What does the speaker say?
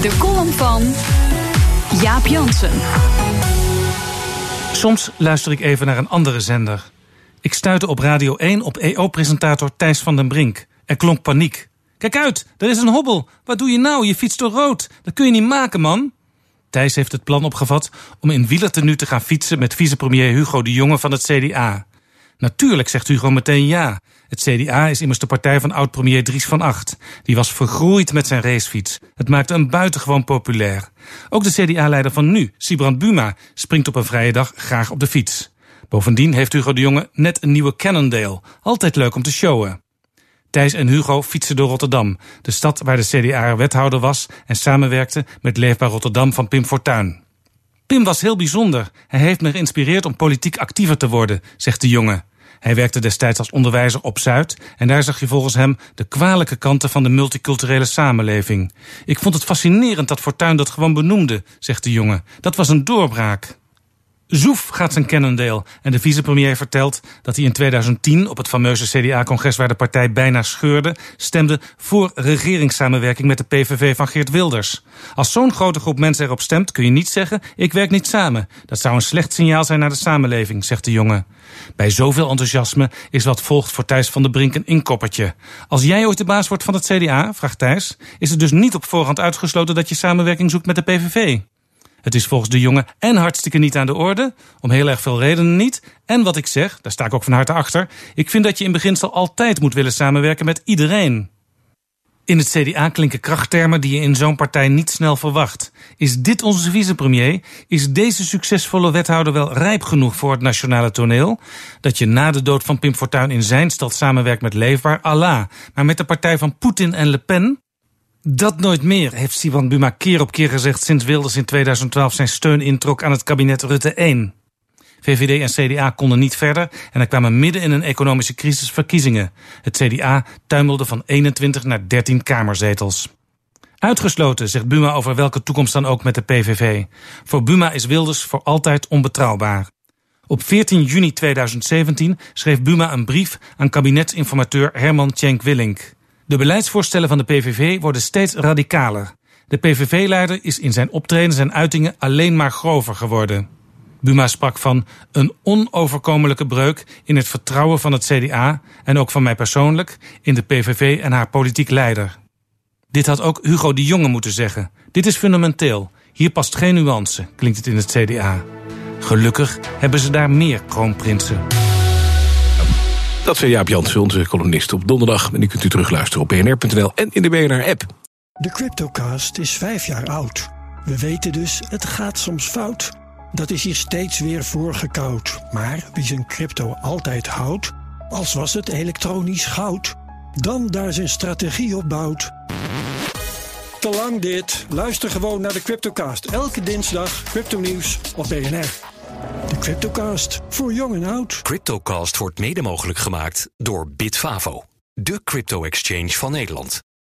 De column van Jaap Jansen. Soms luister ik even naar een andere zender. Ik stuitte op Radio 1 op EO-presentator Thijs van den Brink. Er klonk paniek. Kijk uit, er is een hobbel. Wat doe je nou? Je fietst door rood. Dat kun je niet maken, man. Thijs heeft het plan opgevat om in wielertenu te gaan fietsen met vicepremier Hugo de Jonge van het CDA. Natuurlijk, zegt Hugo meteen ja. Het CDA is immers de partij van oud-premier Dries van Acht. Die was vergroeid met zijn racefiets. Het maakte hem buitengewoon populair. Ook de CDA-leider van nu, Sibrand Buma, springt op een vrije dag graag op de fiets. Bovendien heeft Hugo de Jonge net een nieuwe Cannondale. Altijd leuk om te showen. Thijs en Hugo fietsen door Rotterdam, de stad waar de CDA wethouder was en samenwerkte met Leefbaar Rotterdam van Pim Fortuyn. Pim was heel bijzonder. Hij heeft me geïnspireerd om politiek actiever te worden, zegt de jongen. Hij werkte destijds als onderwijzer op Zuid en daar zag je volgens hem de kwalijke kanten van de multiculturele samenleving. Ik vond het fascinerend dat Fortuyn dat gewoon benoemde, zegt de jongen. Dat was een doorbraak. Zoef gaat zijn Cannondale en de vicepremier vertelt dat hij in 2010 op het fameuze CDA-congres waar de partij bijna scheurde, stemde voor regeringssamenwerking met de PVV van Geert Wilders. Als zo'n grote groep mensen erop stemt, kun je niet zeggen: ik werk niet samen. Dat zou een slecht signaal zijn naar de samenleving, zegt de jongen. Bij zoveel enthousiasme is wat volgt voor Thijs van der Brink een inkoppertje. Als jij ooit de baas wordt van het CDA, vraagt Thijs, is het dus niet op voorhand uitgesloten dat je samenwerking zoekt met de PVV. Het is volgens de jongen en hartstikke niet aan de orde, om heel erg veel redenen niet. En wat ik zeg, daar sta ik ook van harte achter, ik vind dat je in beginsel altijd moet willen samenwerken met iedereen. In het CDA klinken krachttermen die je in zo'n partij niet snel verwacht. Is dit onze vicepremier? Is deze succesvolle wethouder wel rijp genoeg voor het nationale toneel? Dat je na de dood van Pim Fortuyn in zijn stad samenwerkt met Leefbaar, Allah. Maar met de partij van Poetin en Le Pen? Dat nooit meer, heeft Sivan Buma keer op keer gezegd sinds Wilders in 2012 zijn steun introk aan het kabinet Rutte 1. VVD en CDA konden niet verder en er kwamen midden in een economische crisis verkiezingen. Het CDA tuimelde van 21 naar 13 kamerzetels. Uitgesloten, zegt Buma over welke toekomst dan ook met de PVV. Voor Buma is Wilders voor altijd onbetrouwbaar. Op 14 juni 2017 schreef Buma een brief aan kabinetsinformateur Herman Tjenk Willink. De beleidsvoorstellen van de PVV worden steeds radicaler. De PVV-leider is in zijn optredens en uitingen alleen maar grover geworden. Buma sprak van een onoverkomelijke breuk in het vertrouwen van het CDA en ook van mij persoonlijk in de PVV en haar politiek leider. Dit had ook Hugo de Jonge moeten zeggen. Dit is fundamenteel. Hier past geen nuance, klinkt het in het CDA. Gelukkig hebben ze daar meer kroonprinsen. Dat zei Jaap Jansen, onze columnist op donderdag. En die kunt u terugluisteren op bnr.nl en in de BNR-app. De Cryptocast is vijf jaar oud. We weten dus, het gaat soms fout. Dat is hier steeds weer voorgekoud. Maar wie zijn crypto altijd houdt, als was het elektronisch goud, dan daar zijn strategie op bouwt. Te lang dit. Luister gewoon naar de Cryptocast. Elke dinsdag crypto-nieuws op BNR. De Cryptocast, voor jong en oud. Cryptocast wordt mede mogelijk gemaakt door Bitfavo, de crypto-exchange van Nederland.